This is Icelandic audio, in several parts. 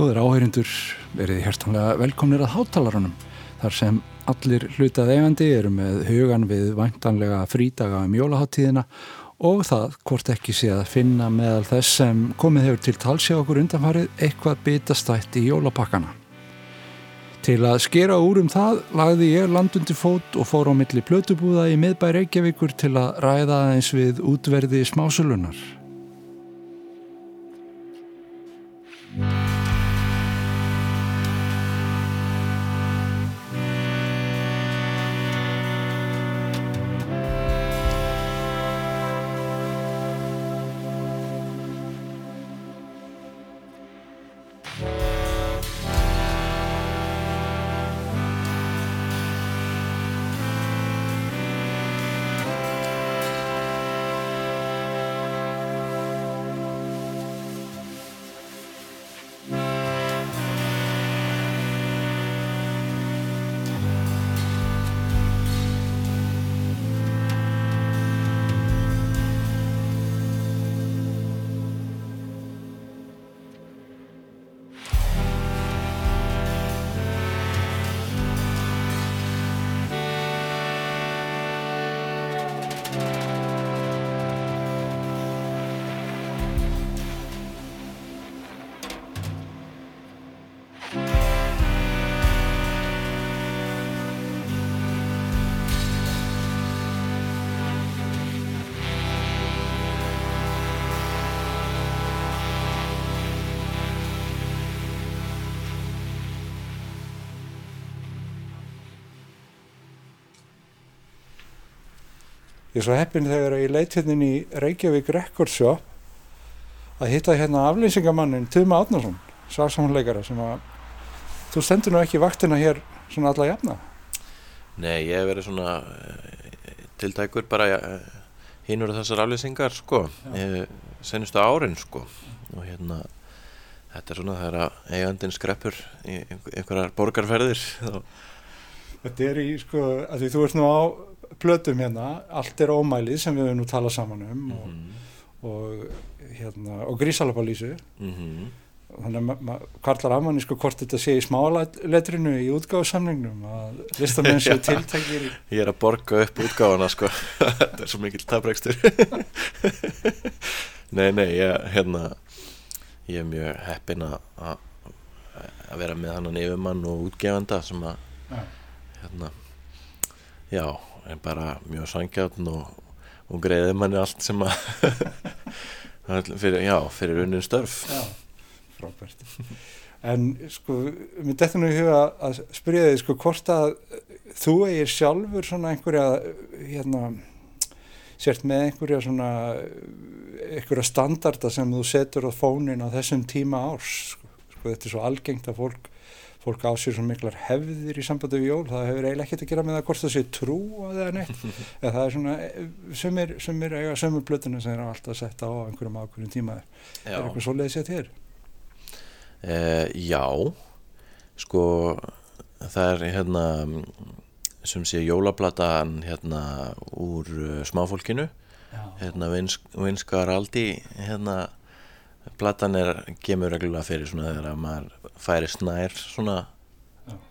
Góður áheyrindur verið hjertanlega velkomnir að hátalarunum þar sem allir hlutað eigandi eru með hugan við væntanlega frídaga um jólaháttíðina og það hvort ekki sé að finna meðal þess sem komið hefur til talsi okkur undanfarið eitthvað bitastætt í jólapakkana. Til að skera úr um það lagði ég landundi fót og fór á milli plötubúða í miðbæ Reykjavíkur til að ræða eins við útverði smásulunar. Ég er svo heppin þegar ég leitt hérna í Reykjavík Record Shop að hitta hérna aflýsingamannin Tuma Átnarsson, sagsamleikara sem að þú stendur nú ekki vaktina hér svona alla jafna. Nei, ég hef verið svona eh, tiltækur bara eh, hínur þessar aflýsingar sko, ég, senustu árin sko. Og hérna þetta er svona þegar eigandin skreppur í einhverjar borgarferðir þá Þetta er í sko, að því þú ert nú á plötum hérna, allt er ómælið sem við höfum nú talað saman um mm -hmm. og, mhm. og, hérna, og grísalapalísu mm -hmm. þannig að maður kallar af manni sko hvort þetta sé í smáletrinu í útgáðsamningnum að listamenn séu tiltækir Ég er að borga upp útgáðana sko þetta er svo mikill tabrækstur Nei, nei, ég, hérna ég er mjög heppin að að vera með hann yfirmann og útgefanda sem að ja. hérna já en bara mjög sangjáttn og, og greiði manni allt sem að fyrir, já, fyrir unnin störf. Já, frábært. En sko, mér dettur nú í huga að spyrja þig sko hvort að þú eigir sjálfur svona einhverja hérna sért með einhverja svona einhverja standarda sem þú setur á fónin á þessum tíma árs sko, sko þetta er svo algengt að fólk fólk á sér svo miklar hefðir í sambandi við jól, það hefur eiginlega ekkert að gera með það hvort það sé trú á það eða neitt. Eða það er svona, sumir, sumir eiga sömur blötuna sem er alltaf sett á einhverjum ákveðin tíma, er eitthvað svo leiðis að þér? Uh, já. Sko það er hérna sem sé jólaplatan hérna úr uh, smáfólkinu. Já. hérna vinskar aldi hérna platan er, gemur reglulega fyrir svona þegar maður færi snær svona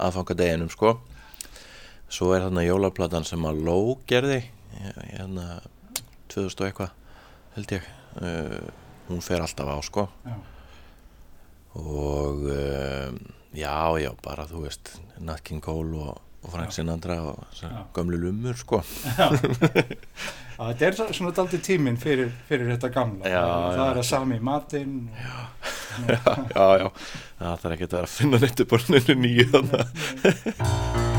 aðfanga deginum sko. Svo er þarna jólaplatan sem að Ló gerði hérna 2000 og eitthvað held ég uh, hún fer alltaf á sko. Já. og uh, já já bara þú veist Nat King Cole og, og Frank Sinandra og gömlu lumur sko. Þetta er svona daldi tíminn fyrir, fyrir þetta gamla. Já, það, það er að sami matinn Já, já, já, já. það er ekki að vera að finna neitt upp á nýju þannig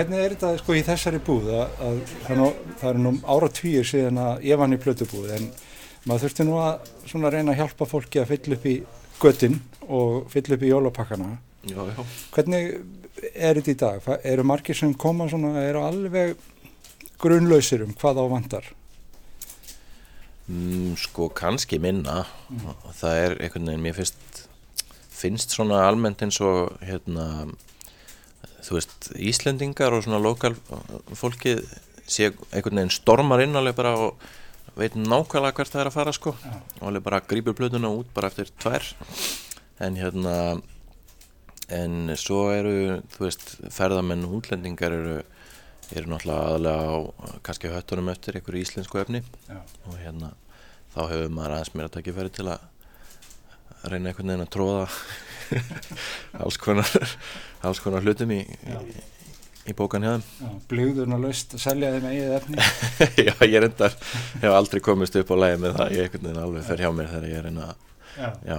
hvernig er þetta sko í þessari búð að, að það, er nú, ára týjir síðan að ég vann í plötubúð en maður þurfti nú að svona reyna að hjálpa fólki að fylla upp í göttinn og fylla upp í jólapakkana. Já, já. Hvernig er þetta í dag? Eru margir sem koma svona, eru alveg grunlausir um hvað á vandar? Mm, sko kannski minna og það er einhvern veginn mér finnst finnst svona almennt eins og hérna þú veist Íslendingar og svona lokal fólkið sé einhvern veginn stormar inn alveg bara og veit nákvæmlega hvert það er að fara sko Já. og alveg bara grípur plötuna út bara eftir tvær en hérna en svo eru þú veist ferðamenn og útlendingar eru eru náttúrulega aðalega á kannski höttunum eftir einhverju íslensku efni Já. og hérna þá hefur maður aðeins mér að taka færi til að reyna einhvern veginn að tróða alls konar alls konar hlutum í, í, í bókan hjá þeim Já, blöðurna löst að selja þeim eigið efni. Já, ég reyndar hef aldrei komist upp á lægi með það ég einhvern veginn alveg fer hjá mér þegar ég reyna að Já. já,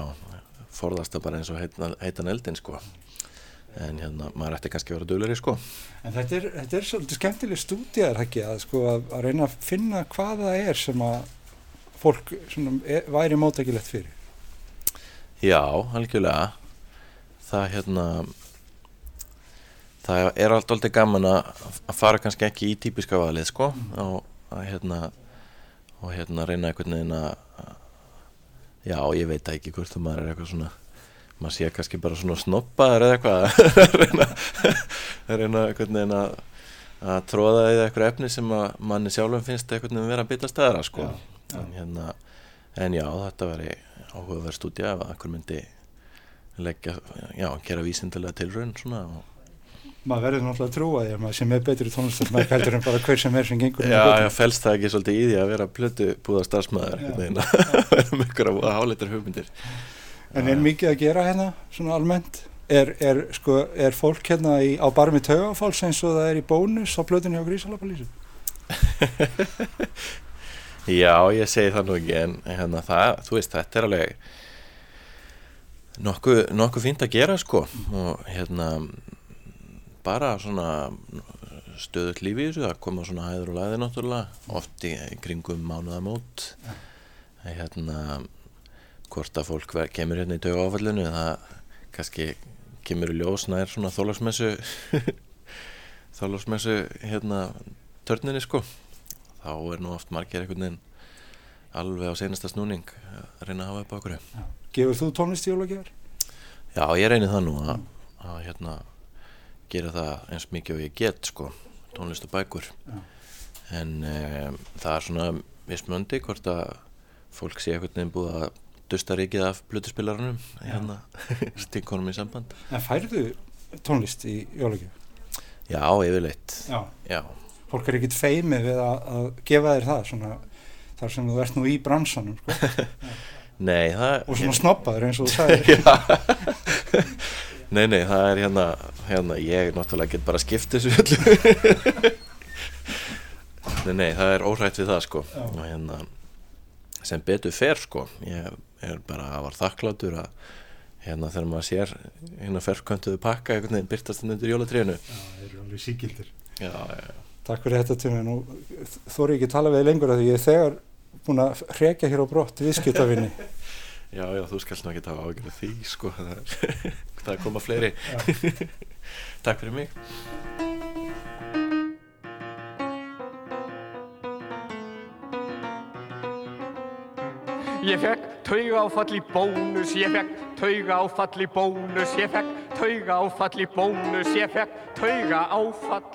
forðast það bara eins og heitan, heitan eldin sko en hérna, maður ætti kannski að vera dugleri sko En þetta er, þetta er svolítið skemmtileg stúdíðar ekki að, sko, að, að reyna að finna hvað það er sem að fólk svona, er, væri mótækilegt fyrir. Já, algjörlega það hérna það er allt aldrei gaman að fara kannski ekki í típiska valið sko og að hérna og hérna reyna einhvern veginn að já, ég veit ekki hvort þú maður er eitthvað svona maður sé kannski bara svona snoppaður eða eitthvað að reyna að reyna einhvern veginn að að tróða í eitthvað efni sem að manni sjálfum finnst einhvern veginn vera að bytta staðara sko Já, já. en hérna en já, þetta veri áhugaverð stúdía ef einhver myndi leggja, já, gera vísindilega tilraun svona og Maður verður náttúrulega að trúa því að maður sem er betri tónlistarmæk heldur en bara hver sem er sem gengur Já, já, fælst það ekki svolítið í því að vera plötu búða starfsmæður vera með ykkur að háleitar hugmyndir En er mikið að gera hérna, svona almennt? Er, er, sko, er fólk hérna í, á barmi taugafáls eins og það er í bónus á plötunni á Grísalapalísu? Já, ég segi það nú ekki en hérna það, þú veist, þetta er alveg nokkuð nokkuð fínt að gera sko. Og hérna bara svona stöðut lífi í þessu, það koma svona hæður og læði náttúrulega, oft í, kringum mánuðamót Já. hérna hvort að fólk kemur hérna í tauga áfallinu það kannski kemur í ljós nær svona þólagsmessu þólagsmessu hérna törninni sko. Þá er nú oft margir einhvern veginn alveg á seinasta snúning að reyna að hafa upp á okkur Gefur þú tónlist í jólagjafar? Já, ég reyni það nú að, að hérna gera það eins mikið og ég get sko, tónlist og bækur Já. en um, það er svona mismöndi hvort að fólk sé einhvern veginn búið að dusta rikið af plötuspilarunum Já. hérna, stinkonum í samband En færðu tónlist í jólagjafar? Já, yfirleitt Já. Já, Fólk er ekkit feimið við að, að gefa þér það, svona, þar sem þú ert nú í bransanum, sko. nei, það Og svona snoppaður eins og þú sagðir. Nei, nei, það er hérna, hérna ég náttúrulega get bara skipt þessu öllu Nei, nei, það er órætt við það sko Já. og hérna sem betur fer sko ég er bara að var þakklátur að hérna þegar maður sér hérna ferköntuðu pakka einhvern veginn byrtast hann undir jólatrénu Já, það eru alveg síkildir. Já, já, já Takk fyrir þetta mig. Nú þóri ekki að tala við lengur að því ég þegar búin að hrekja hér á brott viðskiptavinni. Já, já, þú skalt nú ekki tafa ágjörðu því sko það er, það er koma fleiri Takk fyrir mig Ég fekk tauga áfall í bónus, ég fekk tauga áfall í bónus, ég fekk tauga áfall í bónus, ég fekk tauga áfall.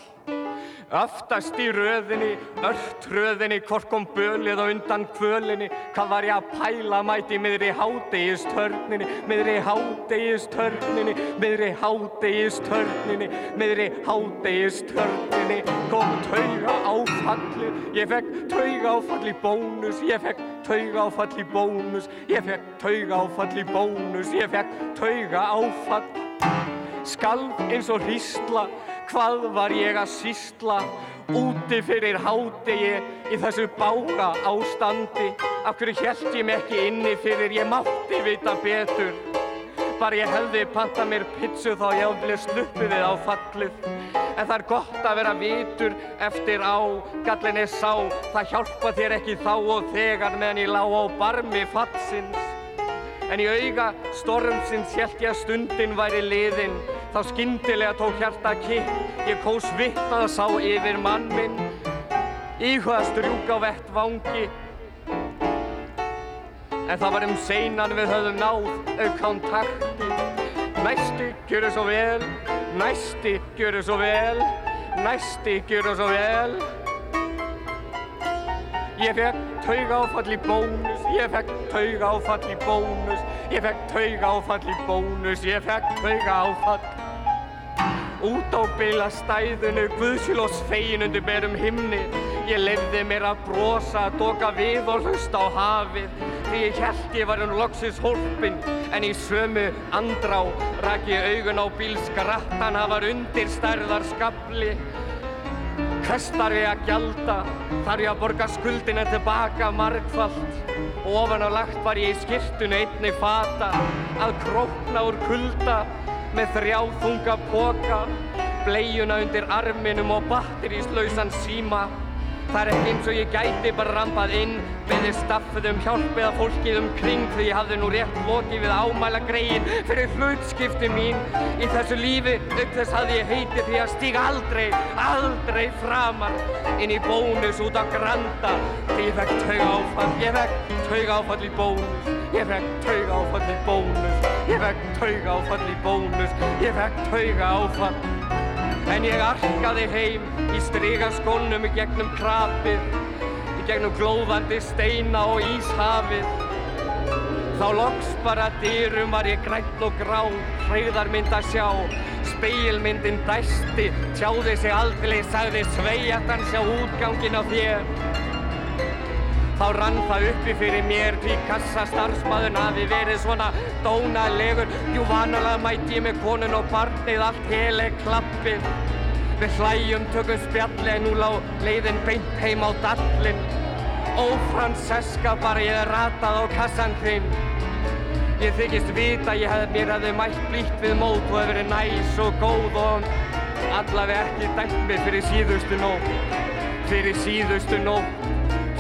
Aftast í röðinni, ört röðinni, hvort kom bölið og undan kvölinni, hvað var ég að pæla mæti miðri hádegistörninni, miðri hádegistörninni, miðri hádegistörninni, miðri hádegistörninni, kom tauga áfallið, ég fekk tauga áfall í bónus, ég fekk tauga áfall í bónus, ég fekk tauga áfall í bónus, ég fekk tauga áfall. Skalf eins og hrísla, hvað var ég að sísla? Úti fyrir hádegi í þessu bága ástandi. Af hverju held ég mig ekki inni fyrir ég mátti vita betur? bara ég hefði panta mér pizzu þá ég hefði sluppið við á fallið. En það er gott að vera vitur eftir á, gallin er sá, það hjálpa þér ekki þá og þegar meðan ég lá á barmi fallsins. En í auga stormsins held ég að stundin væri liðin, þá skyndilega tók hjarta kipp, ég kós vitt að sá yfir mann minn. Íhuga strjúk á vett vangi, En það var um seinan við höfðum náð kontakti. Næsti, gjöru svo vel, næsti, gjöru svo vel, næsti, gjöru svo vel. Ég fekk tauga áfall í bónus, ég fekk tauga áfall í bónus, ég fekk tauga áfall í bónus, ég fekk tauga áfall. Út á bylastæðinu, Guðsjólós fegin undir berum himni. Ég lefði mér að brosa, doka við og hlusta á hafið. Því ég held ég var um loksins hólpinn, en í sömu andrá rak ég augun á bílskrattan, það var undir stærðar skabli. Hvers þarf ég að gjalda? Þarf ég að borga skuldina tilbaka margfalt? Og ofan á lagt var ég í skirtunu einni fata, að krókna úr kulda með þrjá þunga póka, bleiuna undir arminum og batteríslausan síma. Það er ekki eins og ég gæti bara rampað inn, beðið staffið um hjálp eða fólkið um kring því ég hafði nú rétt lokið við ámæla greiðin fyrir hlutskipti mín. Í þessu lífi upp þess hafði ég heitið því að stíga aldrei, aldrei framar inn í bónus út á granda því ég fekk tauga áfall, ég fekk tauga áfall í bónus, ég fekk tauga áfall í bónus, ég fekk tauga áfall í bónus, ég fekk tauga áfall. En ég arkaði heim í strygaskónum í gegnum krapið, í gegnum glóðandi steina og íshafið. Þá loks bara dyrum var ég grætt og grá, hreyðarmynd að sjá. Speilmyndin dæsti, tjáði sig aldrei, sagði sveiatan sjá útgangin á þér. Þá rann það uppi fyrir mér því kassastarfsmaðurinn hafi verið svona dónalegur. Jú vanalega mæti ég með konun og barnið allt hele klappið. Við hlæjum, tökum spjalli en nú lág leiðin beint heim á dallin. Ó Francesca, bara ég er ratað á kassan þinn. Ég þykist vita ég hef mér hefði mætt blítt við mót og hef verið næs og góð og allavega ekki dæmt mig fyrir síðustu nótt. Fyrir síðustu nótt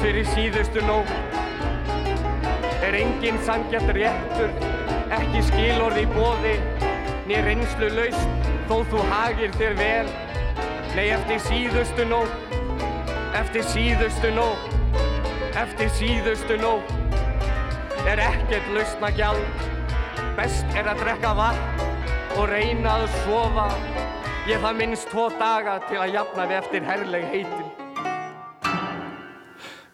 fyrir síðustu nóg er enginn sangjart réttur ekki skilorði í bóði niður reynslu laust þó þú hagir þér vel nei eftir síðustu nóg eftir síðustu nóg eftir síðustu nóg er ekkert lausna gjald. Best er að drekka vatn og reyna að sofa. Ég það minnst tvo daga til að jafna við eftir herrleg heitin.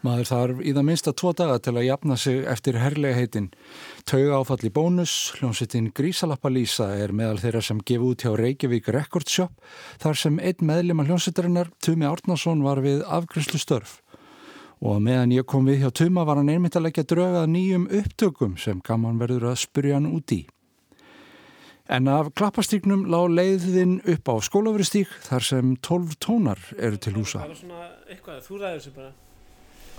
Maður þarf í það minnsta tvo daga til að jafna sig eftir herrlega heitin. Tauga áfall í bónus, hljómsveitin Grísalappa Lísa er meðal þeirra sem gefu út hjá Reykjavík Record Shop þar sem einn meðlema hljómsveitarinnar, Tumi Árnason, var við afgriðslu störf. Og meðan ég kom við hjá Tuma var hann einmitt að leggja drögað nýjum upptökum sem gaman verður að spurja hann út í. En af klappastíknum lág leiðin upp á skólaveristík þar sem 12 tónar eru til húsa. Það er svona eitthvað, þú ræður sér bara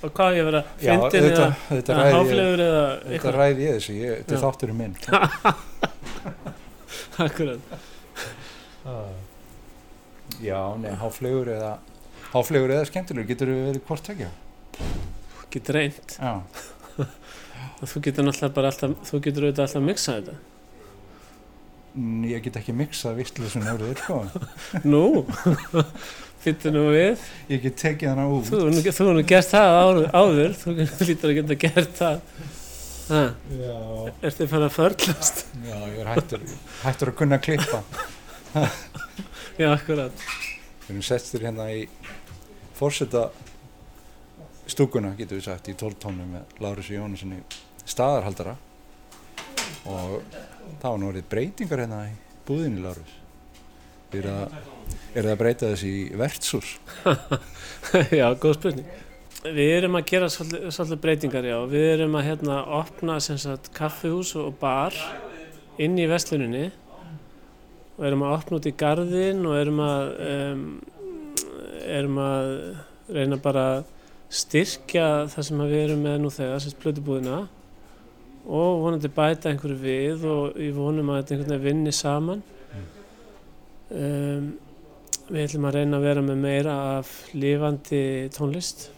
og hvað ég verið að fyndin eða, eða háflegur eða eitthvað? þetta ræði ég þessu, þetta er þátturinn minn. Akkurat. Uh, Já, neða, háflegur eða háflegur eða skemmtilegur, getur þú verið hvort tekja? Getur reynd Þú getur náttúrulega bara alltaf þú getur auðvitað alltaf að mixa þetta Ég get ekki mixa vistlusun árið sko. Nú Fittu nú við. Ég get tekið hana út. Þú hefur nú gert það áður, áður. Þú lítur að geta gert það. Er þið fann að förlast? Já, ég er hættur hættur að kunna klippa. Já, akkurat. Við erum settir hérna í fórseta stúkuna, getur við sagt, í 12 tónu með Láris og Jónassoni staðarhaldara. Og það var nú verið breytingar hérna í búðinni Við erum að Er það að breyta þessi í verðsús? já, góð spurning. Við erum að gera svolítið, svolítið breytingar, já. Við erum að hérna opna sagt, kaffihús og bar inn í vestluninni og erum að opna út í gardin og erum að, um, erum að reyna bara að styrkja það sem við erum með nú þegar, sérst plötubúðina og vonandi bæta einhverju við og ég vonum að þetta einhvern veginn vinni saman um, við ætlum að reyna að vera með meira af lifandi tónlist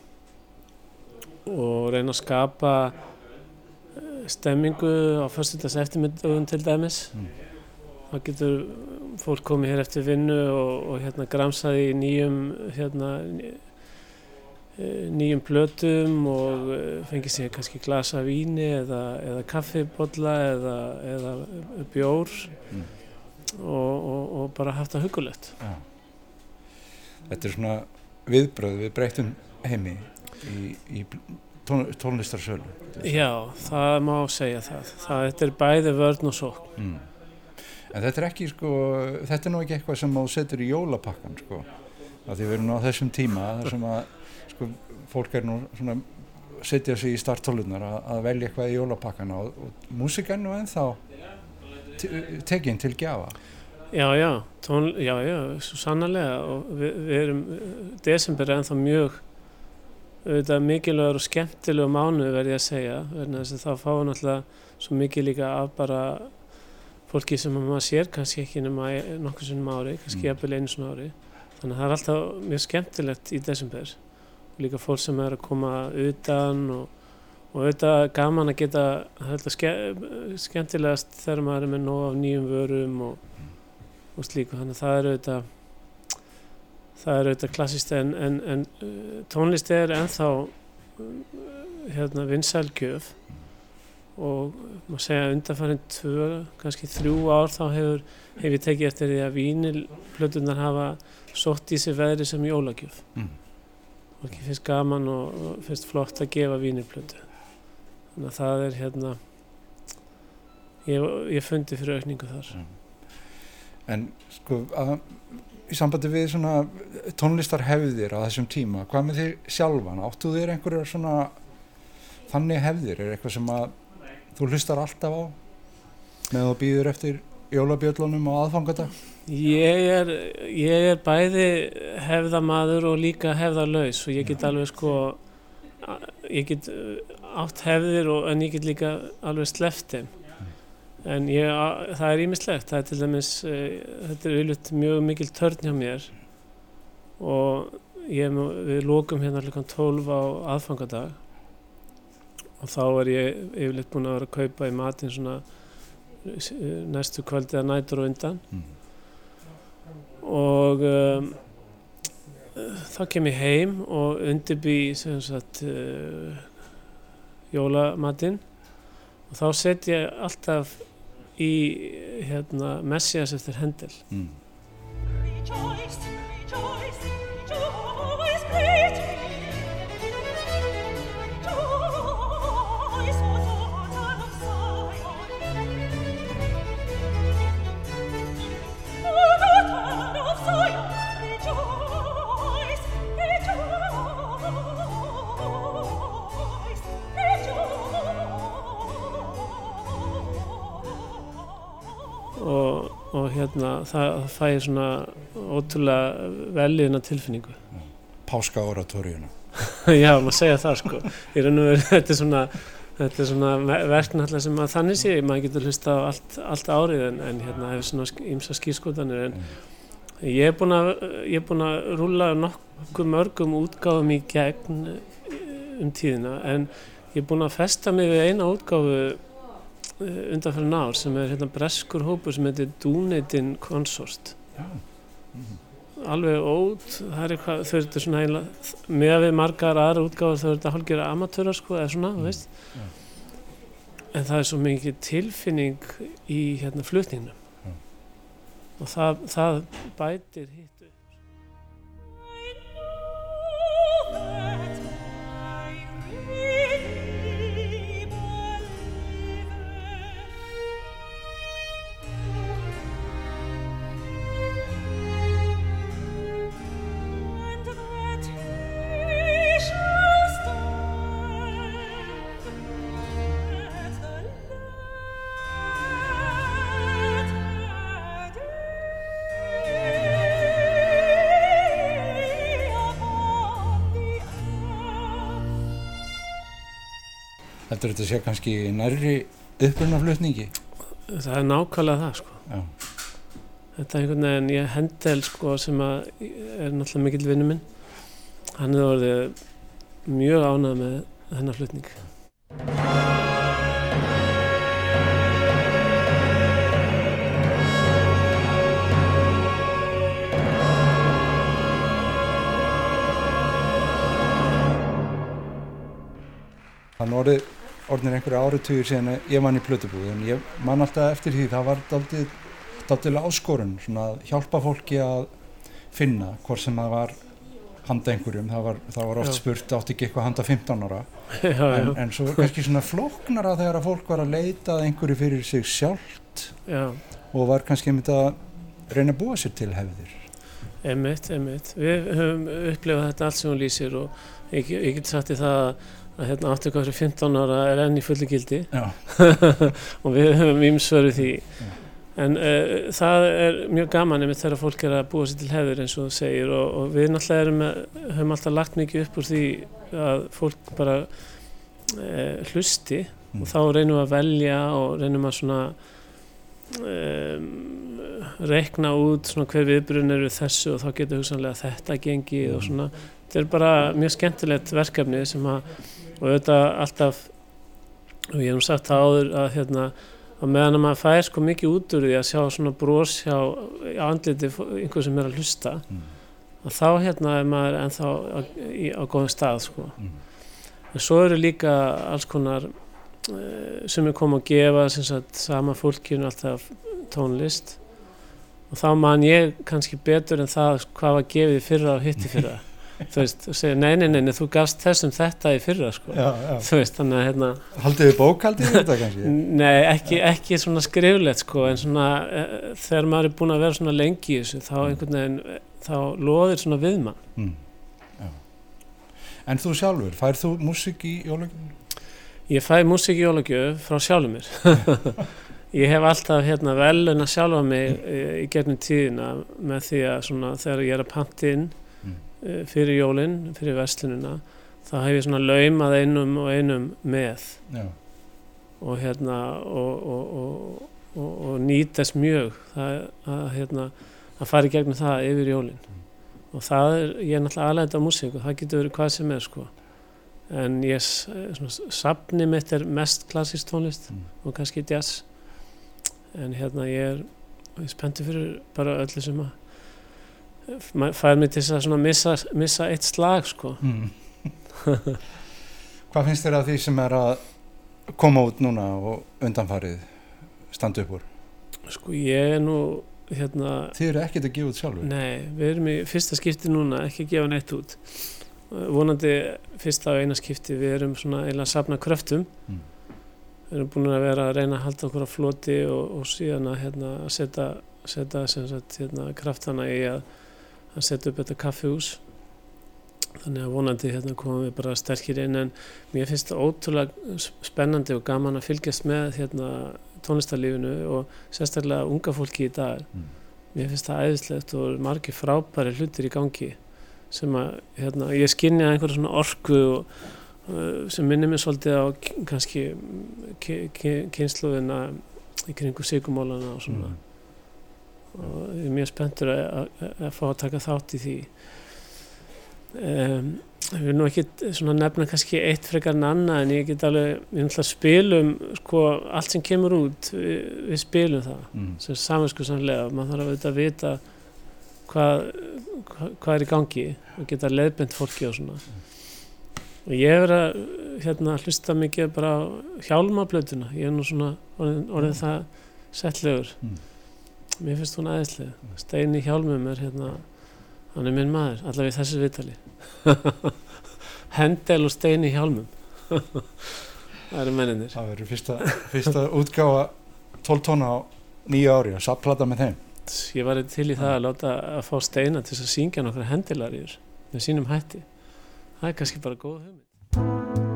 og reyna að skapa eh, stemmingu á fyrstutags eftirmyndugum til dæmis Mm. þá getur fólk komið hér eftir vinnu og, og hérna gramsaði í nýjum hérna eh, nýjum plötum og eh, fengið sér kannski glasa víni eða, eða kaffibolla eða, eða bjór Mm. og, og, og bara haft það hugulegt. Já. Þetta er svona viðbröð við breytum heimi í, í tón, tónlistarsölu. Já, það má segja það. það þetta er bæði vörn og sók. Mm. En þetta er ekki, sko, þetta er nú ekki eitthvað sem þú setur í jólapakkan, sko. Af því við erum nú á þessum tíma þar sem að, sko, fólk er nú svona setja sig í starttólunar að, að velja eitthvað í jólapakkan og, og músik er nú ennþá te- tekin til gjafa. Já, já, tón, já, já, svo sannarlega og við, við erum, desember er ennþá mjög auðvitað mikilvægur og skemmtilegu mánu verði að segja, verðin að þá fáum náttúrulega svo mikið líka af bara fólki sem maður sér kannski ekki nema nokkuð sinnum ári, kannski Mm. jafnvel einu svona ári. Þannig að það er alltaf mjög skemmtilegt í desember. Líka fólk sem er að koma utan og, og auðvitað gaman að geta, það er alltaf ske, skemmtilegast þegar maður er með nóg af nýjum vörum og, og slíku. Þannig að það er auðvitað, það er auðvitað klassist en, en, en uh, tónlist er ennþá uh, hérna vinsælgjöf og maður segja undanfærin tvö, kannski þrjú ár þá hefur, hef ég tekið eftir því að vínilplötunar hafa sótt í sig veðri sem jólagjöf. Mm. og ekki finnst gaman og, og finnst flott að gefa vínilplötu. Þannig að það er hérna ég, ég fundi fyrir aukningu þar En sko, að, í sambandi við svona tónlistarhefðir á þessum tíma, hvað með þér sjálfan? Áttu þér einhverjar svona þannig hefðir? Er eitthvað sem að þú hlustar alltaf á með þú býður eftir jólabjöllunum á aðfangadag? Ég er, ég er bæði hefðamaður og líka hefðalaus og ég get alveg sko ég get uh, átt hefðir og, en ég get líka alveg sleppt þeim en ég, það er ímislegt það er til dæmis uh, þetta er auðvitað mjög mikil törn hjá mér. Og ég, við lókum hérna hlukan 12 á aðfangadag. Og þá er ég yfirleitt búin að vera að kaupa í matinn svona uh, næstu kvöldið að nætur og undan. Mm. og um, þá kem ég heim og undirbý sem sagt uh, jólamatinn. Og þá set ég alltaf í hérna Messias eftir Hendel Mm. Hérna það, það fæ ég svona ótrúlega velliðna tilfinningu. Páska oratóriuna. Já, maður segja það sko. Í raun og veru, þetta er svona, þetta er svona verk náttúrulega sem að þannig sé, maður getur hlusta á allt, allt árið en, en hérna hefur svona ímsa skýrskotanir en ég er búinn að, ég er búinn að rúla nokkuð mörgum útgáfum í gegn eh, um tíðina. En ég er búinn að festa mig við eina útgáfu undanfæri ár sem er hérna breskur hópur sem heitir Dúneitin Consort alveg ót það er eitthvað, þau eru svona heila með við margar aðra útgáður þau eru þetta hálfgerða amatörar sko, eða svona, þú veist Já. en það er svo mikið tilfinning í hérna flutningnum Já. og það, það bætir hitt Heldur þetta sé kannski nærri upprunaflutningi? það er nákvæmlega það sko. Já. þetta er einhvern veginn ég hendel sko, sem að er náttúrulega mikill vinnu minn hann hefur orðið mjög ánægð með þennan flutning er orðið, orðinir einhverju áratugir síðan ég mann í plötubúð en ég man alltaf eftir því það var daldið áskorun svona að hjálpa fólki að finna hvort sem það var handa einhverjum, það var, það var oft Já. spurt átti ekki eitthvað handa 15 ára. Já, já, en, en svo kannski svona flóknara þegar að fólk var að leita að einhverju fyrir sig sjálft já, og var kannski einmitt að reyna að búa sér til hefðir. Emitt, emitt við höfum upplifað þetta allt sem hún lýsir og ég, ég get sagt í það að, að hérna, aftur hvað fyrir 15 ára er enn í fullu gildi. Og við höfum ímsvöru því. Já. en uh, það er mjög gaman einmitt þegar fólk er að búa sér til hefur eins og þú segir og, og við náttúrulega erum höfum alltaf lagt mikið upp úr því að fólk bara uh, hlusti Mm. og þá reynum við að velja og reynum að svona um, reikna út svona hver viðbrun eru þessu og þá getur hugsanlega þetta gengið og svona. Þetta er bara mjög skemmtilegt verkefni sem að og auðvitað alltaf og ég hef nú sagt það áður að hérna að meðan að maður fær sko mikið út úr því að sjá svona brós hjá andliti einhver sem er að hlusta Mm. að þá hérna er maður ennþá á, í, á góðum stað sko Mm. en svo eru líka alls konar uh, sem er komið að gefa sem sagt sama fólkinu alltaf tónlist og þá man ég kannski betur en það hvað var gefið fyrra og hitti fyrra þú veist, og segja nei, nei, nei, þú gafst þessum þetta í fyrra sko já, já. þú veist, þannig að hérna Haldið þið bókaldið í þetta kannski? Nei, ekki, ekki svona skriflegt sko, en svona uh, þegar maður er búin að vera svona lengi í þessu, þá einhvern veginn þá loðir svona við mann. Mm. En þú sjálfur, færð þú músík í jólagjöfum? Ég fæ músík í jólagjöf frá sjálfum mér. ég hef alltaf hérna velun að sjálfa mig uh, í gegnum tíðina með því að svona þegar ég er að panti inn Mm. Fyrir jólinn, fyrir vestlunina, þá hef ég svona laumað einum og einum með. Já. og hérna og, og, og, og, og nýtast mjög það, að, hérna, að fara í gegnum það yfir jólin og það er, ég er náttúrulega aðlænt á músík og það getur verið hvað sem er sko en ég, s- svona, safni mitt er mest klassísk tónlist Mm. og kannski jazz en hérna ég er, ég er spenntið fyrir bara öllu sem að fær mig til að missa, missa eitt slag sko Mm. Hvað finnst þér að því sem er að koma út núna og undanfarið standa upp úr? sko ég er nú hérna Þið eru ekkert að gefa út sjálfur? Nei, við erum í fyrsta skipti núna, ekki að gefa neitt út. Uh, Vonandi fyrsta og eina skipti, við erum svona eiginlega að safna kröftum. Mm. Við erum búin að vera að reyna að halda okkur á floti og, og síðan að, hérna, setja, hérna, kraftana í að, að setja upp þetta kaffihús. Þannig að vonandi hérna, komum við bara sterkir inn en mér finnst það ótrúlega spennandi og gaman að fylgjast með hérna, tónlistarlífinu og sérstaklega unga fólki í dag Mm. mér finnst það æðislegt og margir frábæri hlutir í gangi sem að hérna, ég skinni að einhverja svona orku og, uh, sem minnir mér svolítið á kannski kynsluðina í kringu sigumólana og svona Mm. Og ég er mjög spenntur að, að, að fá að taka þátt í því. Um, ég vil nú ekki nefna kannski eitt frekar en annað en ég get alveg, við náttúrulega spilum sko allt sem kemur út við, við spilum það. Mm. sem saminsku sannlega, maður þarf auðvitað að vita hvað, hvað, hvað er í gangi og geta leiðbent fólki og svona. Og ég verið að hérna, hlusta mikið bara á hjálmablötuna, ég er nú svona orðin, orðin það settlegur. Mm. Mér finnst hún aðeinslega Steini Hjálmum er hérna hann er minn maður, allavega í þessu vitali Hendel og Steini Hjálmum það eru menninir Það verður fyrsta, fyrsta útgáfa 12 tóna á nýja ári og sapplata með þeim. ég var til í það að láta að fá Steina til að syngja nokkra hendilarjur með sínum hætti. Það er kannski bara góð hugmynd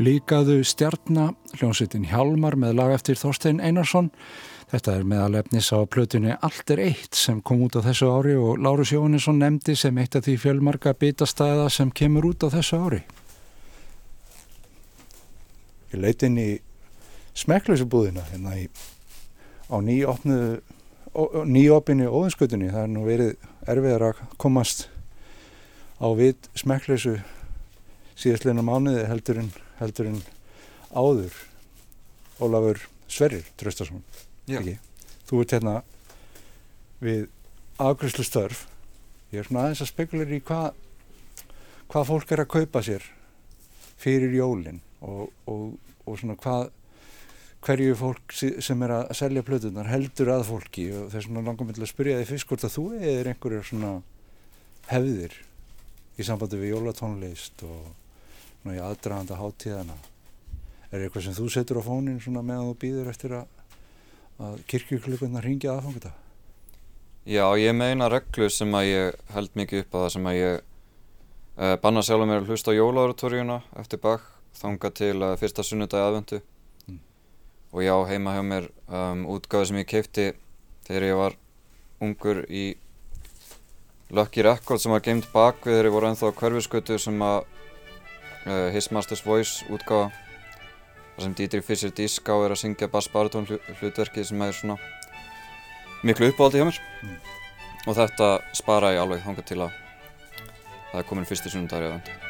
Blíkaðu stjarna, hljómsveitin Hjálmar með lag eftir Þorstein Einarsson. Þetta er meðalefnis á plötunni Allt er eitt sem kom út á þessu ári og Lárus Jóhannesson nefndi sem eitt af því fjölmarka bitastæða sem kemur út á þessu ári. Ég leiti inn í smekklausu búðina hérna í, á nýopnu nýopinni óðinskutunni. Það er nú verið erfiðar að komast á vit smekklausu síðastleina mánuði heldur en, heldur en áður Ólafur Sverrir ekki? þú ert hérna við afgræslu störf ég er svona aðeins að spekulir í hvað hvað fólk er að kaupa sér fyrir jólin og, og, og svona hvað hverju fólk sem er að selja plötunar heldur að fólki og þess vegna langar mig til að spyrja þig fyrst hvort að þú eðir einhverjar svona hefðir í sambandi við jólatónlist og svona í aðdraganda hátíðana er eitthvað sem þú setur á fónin svona meðan þú býður eftir að, að kirkjuklukkunar ringja aðfangata Já, ég meina reglu sem að ég held mikið upp á það sem að ég uh, banna sjálfur mér að hlusta á jólaoratorjuna eftir bak þanga til uh, fyrsta sunnudagi aðvendu Mm. og já, heima hjá mér um, útgáðu sem ég keipti þegar ég var ungur í Lucky Record sem var geimt bak við þegar ég voru ennþá hverfiskötu sem að uh, His Master's Voice útgáða þar sem Dietrich Fischer Diská er að syngja bass baritón hlutverkið sem er svona miklu uppáhaldi hjá mér. Og þetta spara ég alveg þangað til að það er komin sunnundagur í aðvend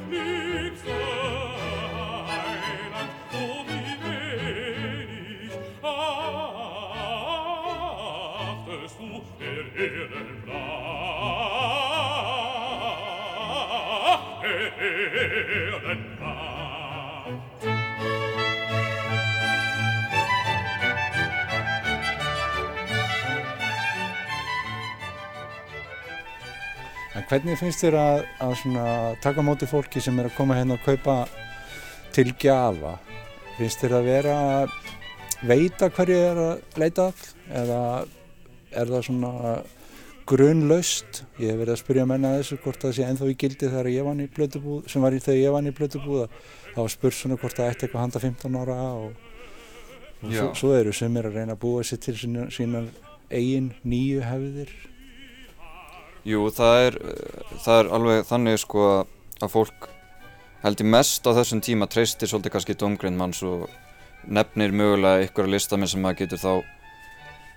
hvernig finnst þér að, að taka móti fólki sem er að koma hérna og kaupa til gjafa? Finnst þér að vera að veita hverju er að leita að? Eða er það svona grunlaust? Ég hef verið að spyrja menna þessu hvort það sé ennþá í gildi þegar ég vann í blödubúð, sem var í þegar ég vann í blödubúð, þá var spurt svona hvort það ætti eitthvað handa 15 ára og, og svo, svo eru sumir að reyna að búa sér til sína, sína eigin nýju hefðir. Jú, það er, það er alveg þannig sko að fólk held ég mest á þessum tíma treystir svolítið kannski domgrind manns og nefnir mögulega ykkur listamenn sem maður getur þá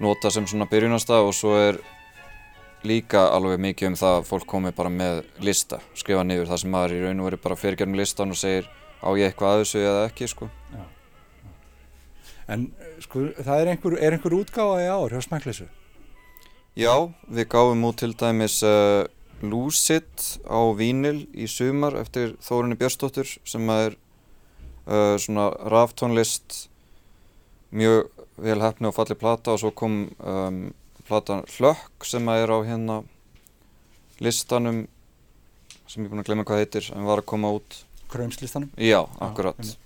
nota sem svona byrjunarstað og svo er líka alveg mikið um það að fólk komi bara með lista, skrifa niður það sem maður í raun og veru bara fyrir gegnum listan og segir á ég eitthvað að þessu eða ekki sko. En eh, sko, það er einhver, er einhver útgáfa í ár hjá Smæklesu? Já, við gáfum út til dæmis uh, Lucid á vínil í sumar eftir Þórunni Björnsdóttur sem er uh, svona raftónlist mjög vel hefni og falli plata og svo kom um, platan Hlökk sem er á hérna listanum sem ég er búinn að glemma hvað heitir en var að koma út. Krömslistanum? Já, akkurat.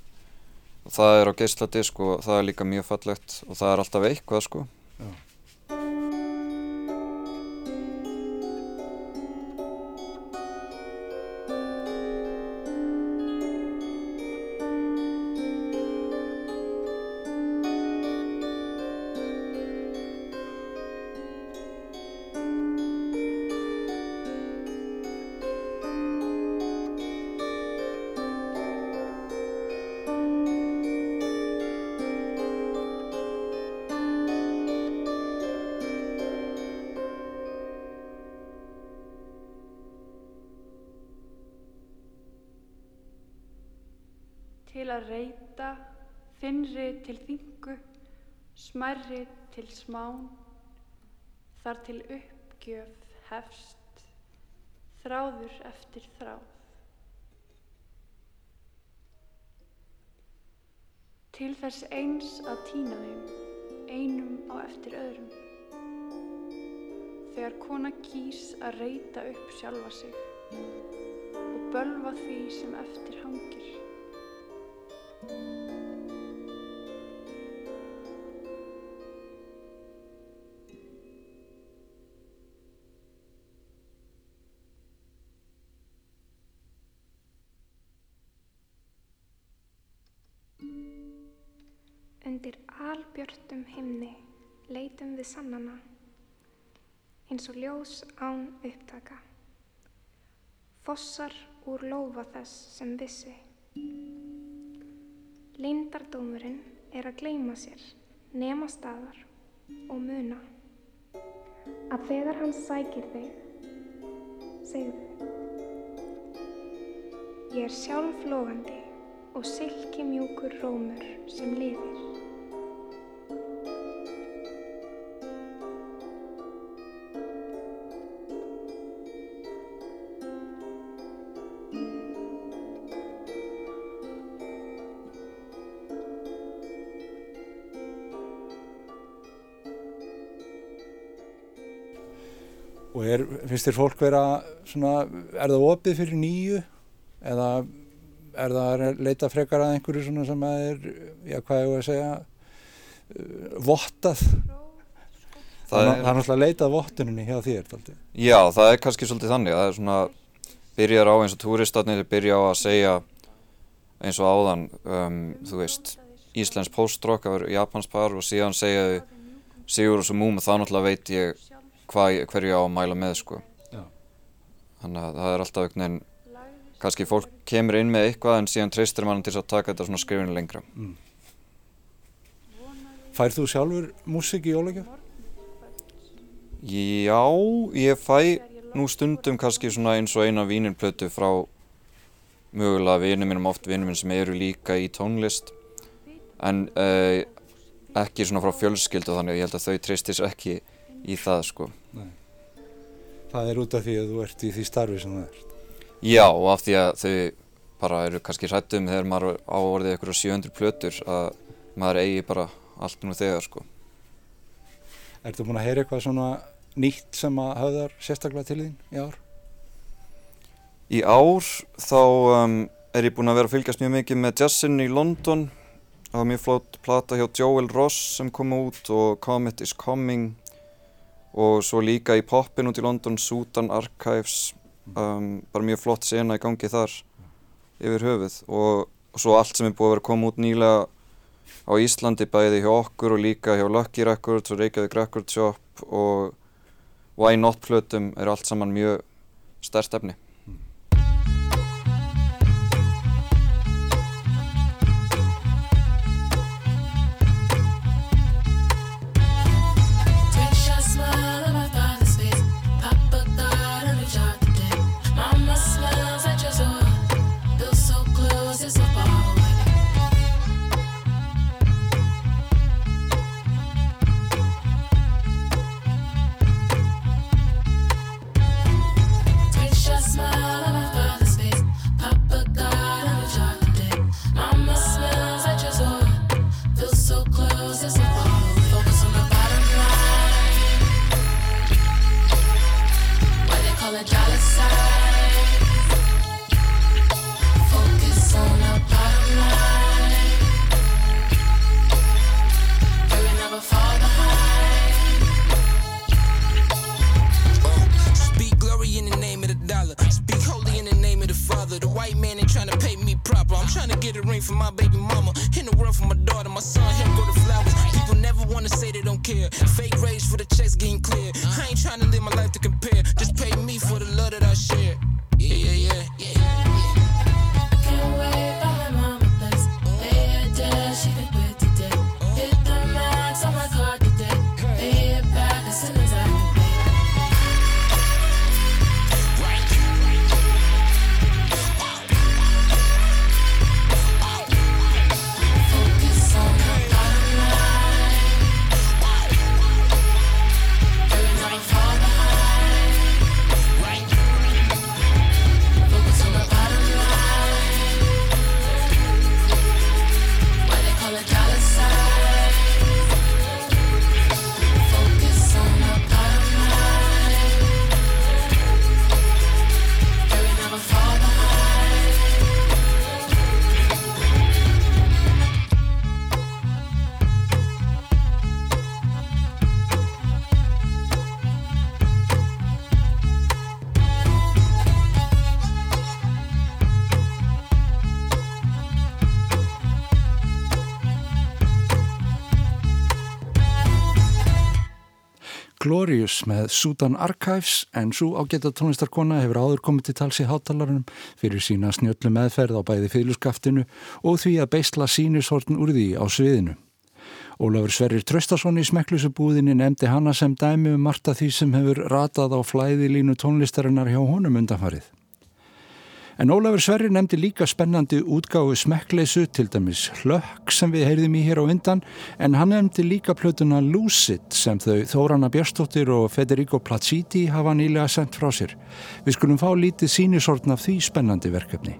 og það er á geisladisk og það er líka mjög fallegt og það er alltaf eitthvað sko. Til smærri til smán, þar til uppgjöf hefst, þráður eftir þráð. Til þess eins að týna þeim, einum á eftir öðrum. Þegar kona kýs að reyta upp sjálfa sig og bölva því sem eftir hangir. Albjörtum himni leitum við sannana, eins og ljós án upptaka. Fossar úr lófa þess sem vissi. Leyndardómurinn er að gleyma sér, nema staðar og muna. Að þegar hann sækir þig, segðu. Ég er sjálf logandi og silki mjúkur rómur sem lifir. Finnst þér fólk vera svona, er það opið fyrir nýju eða er það að leita frekar að einhverju svona sem að er, já hvað ég að segja uh, vottað það, er, það er náttúrulega að leita að vottuninni hjá þér daldi. Já, það er kannski svolítið þannig. Það er svona, byrjar á eins og túristarnir byrja á að segja eins og áðan, um, þú veist, Íslensk postrock af Japans par og síðan segja þau Sigur og svo múm og þá náttúrulega veit ég hvað, hverju á að mæla með, sko. Já. Þannig að það er alltaf einhvern veginn, kannski fólk kemur inn með eitthvað en síðan treystir mann til að taka þetta svona skrifinu lengra. Færð þú sjálfur músík í jólagjöf? Já, ég fæ nú stundum kannski svona eins og eina vínirplötu frá mögulega vinum mínum, oft vinum minn sem eru líka í tónlist en uh, ekki svona frá fjölskyldu þannig að ég held að þau treystis ekki í það sko. Það er út af því að þú ert í því starfi sem það er. Já, og af því að þau bara eru kannski hrættum þegar maður á orðið ykkur 700 plötur að maður eigi bara allt nú þegar sko. Ertu búin að heyra eitthvað svona nýtt sem að höfðar sérstaklega til þín í ár? Í ár þá um, er ég búinn að vera að fylgjast mjög mikið með jazzin í London. Það var mjög flott plata hjá Joel Ross sem kom út og Comet is Coming og svo líka í poppin út í London, Sudan Archives. Um, bara mjög flott sena í gangi þar yfir höfuð og, og svo allt sem er búið að vera koma út nýlega á Íslandi bæði hjá okkur og líka hjá Lucky Records og Reykjavík Record Shop og Why Not plötum er allt saman mjög stærst efni. Glorious með Sudan Archives en svo ágæta tónlistarkona hefur áður komið til tals í hátalarunum fyrir sína snjöllu meðferð á bæði fylgjuskaftinu og því að beisla sínushorn úr því á sviðinu. Ólafur Sverrir Traustason í smekklusubúðinni nefndi hana sem dæmi um margt af því sem hefur ratað á flæðilínu tónlistarinnar hjá honum undanfarið. En Ólafur Sverri nefndi líka spennandi útgáfu smekkleysu til dæmis hlökk sem við heyrðum í hér á undan en hann nefndi líka plötuna Lucid sem þau Þórana Björnstóttir og Federico Placiti hafa nýlega sendt frá sér. Við skulum fá lítið sínisortn af því spennandi verkefni.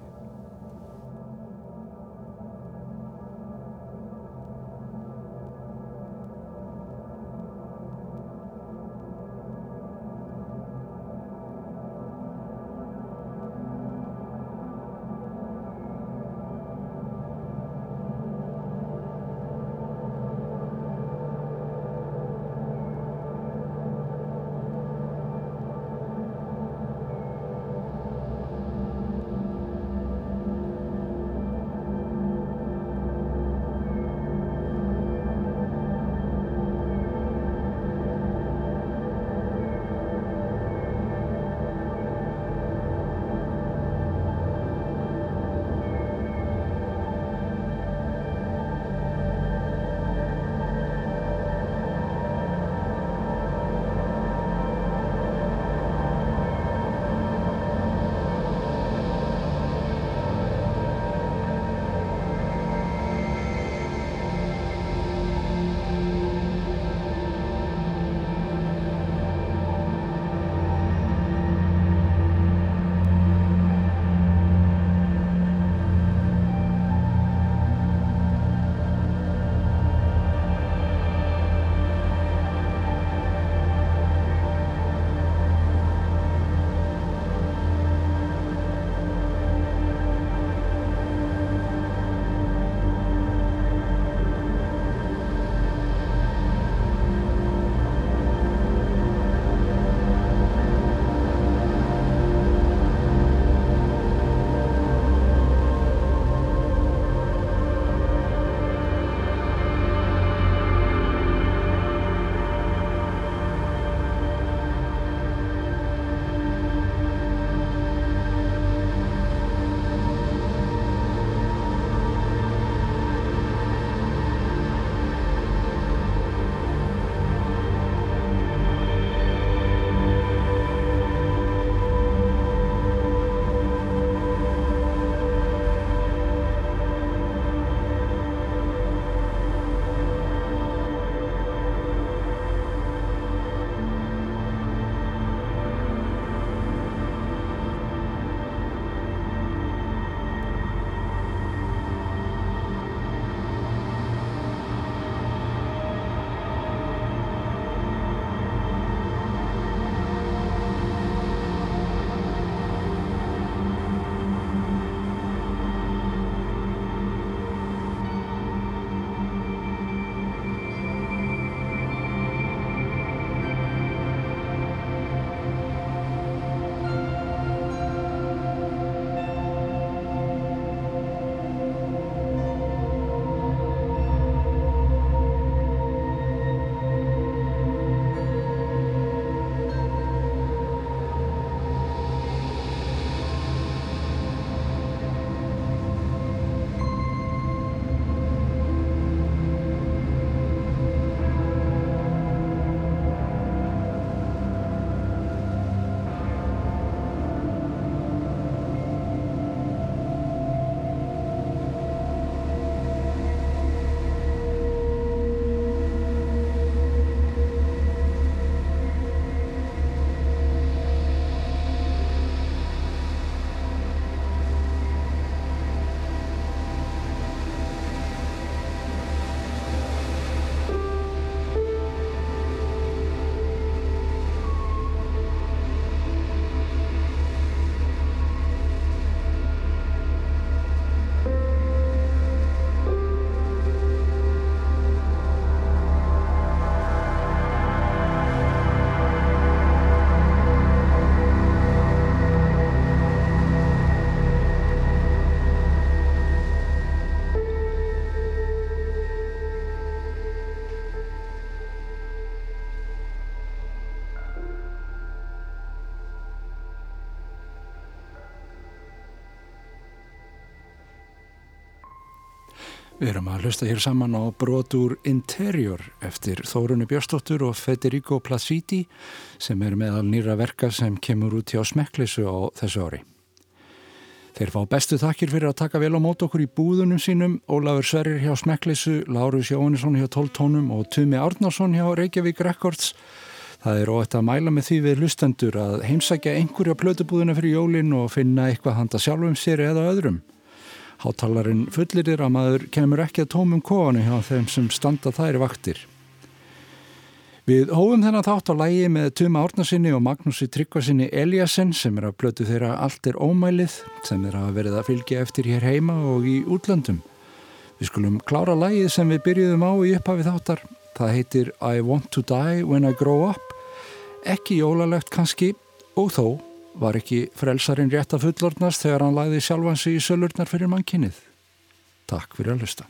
Við erum að hlusta hér saman á brotur Interior eftir Þórunni Björnsdóttur og Federico Placidi sem er meðal nýra verka sem kemur út hjá Smekklisu á þessu ári. Þeir fá bestu þakkir fyrir að taka vel á mót okkur í búðunum sínum, Ólafur Sverrir hjá Smekklisu, Lárus Jóhannesson hjá 12 tónum og Tumi Árnarsson hjá Reykjavík Records. Það er óætt að mæla með því við lustendur að heimsækja einhverja plötubúðuna fyrir jólin og finna eitthvað handa sjálfum sér eða öðrum. Hátalarinn fullirir að maður kemur ekki að tómum kofanu hjá þeim sem standa þær vaktir. Við hófum þennan þátt á lægi með Tuma Árnarsinni og Magnúsi Tryggvarsinni Eliasson sem er að blötu þeirra Allt er ómælið sem er að verið að fylgja eftir hér heima og í útlöndum. Við skulum klára lægið sem við byrjuðum á í upphafi þáttar. Það heitir I Want to Die When I Grow Up. Ekki jólalegt kannski og þó var ekki frelsarinn rétt að fullornast þegar hann læði sjálfansi í sölurnar fyrir mannkinnið. Takk fyrir að lusta.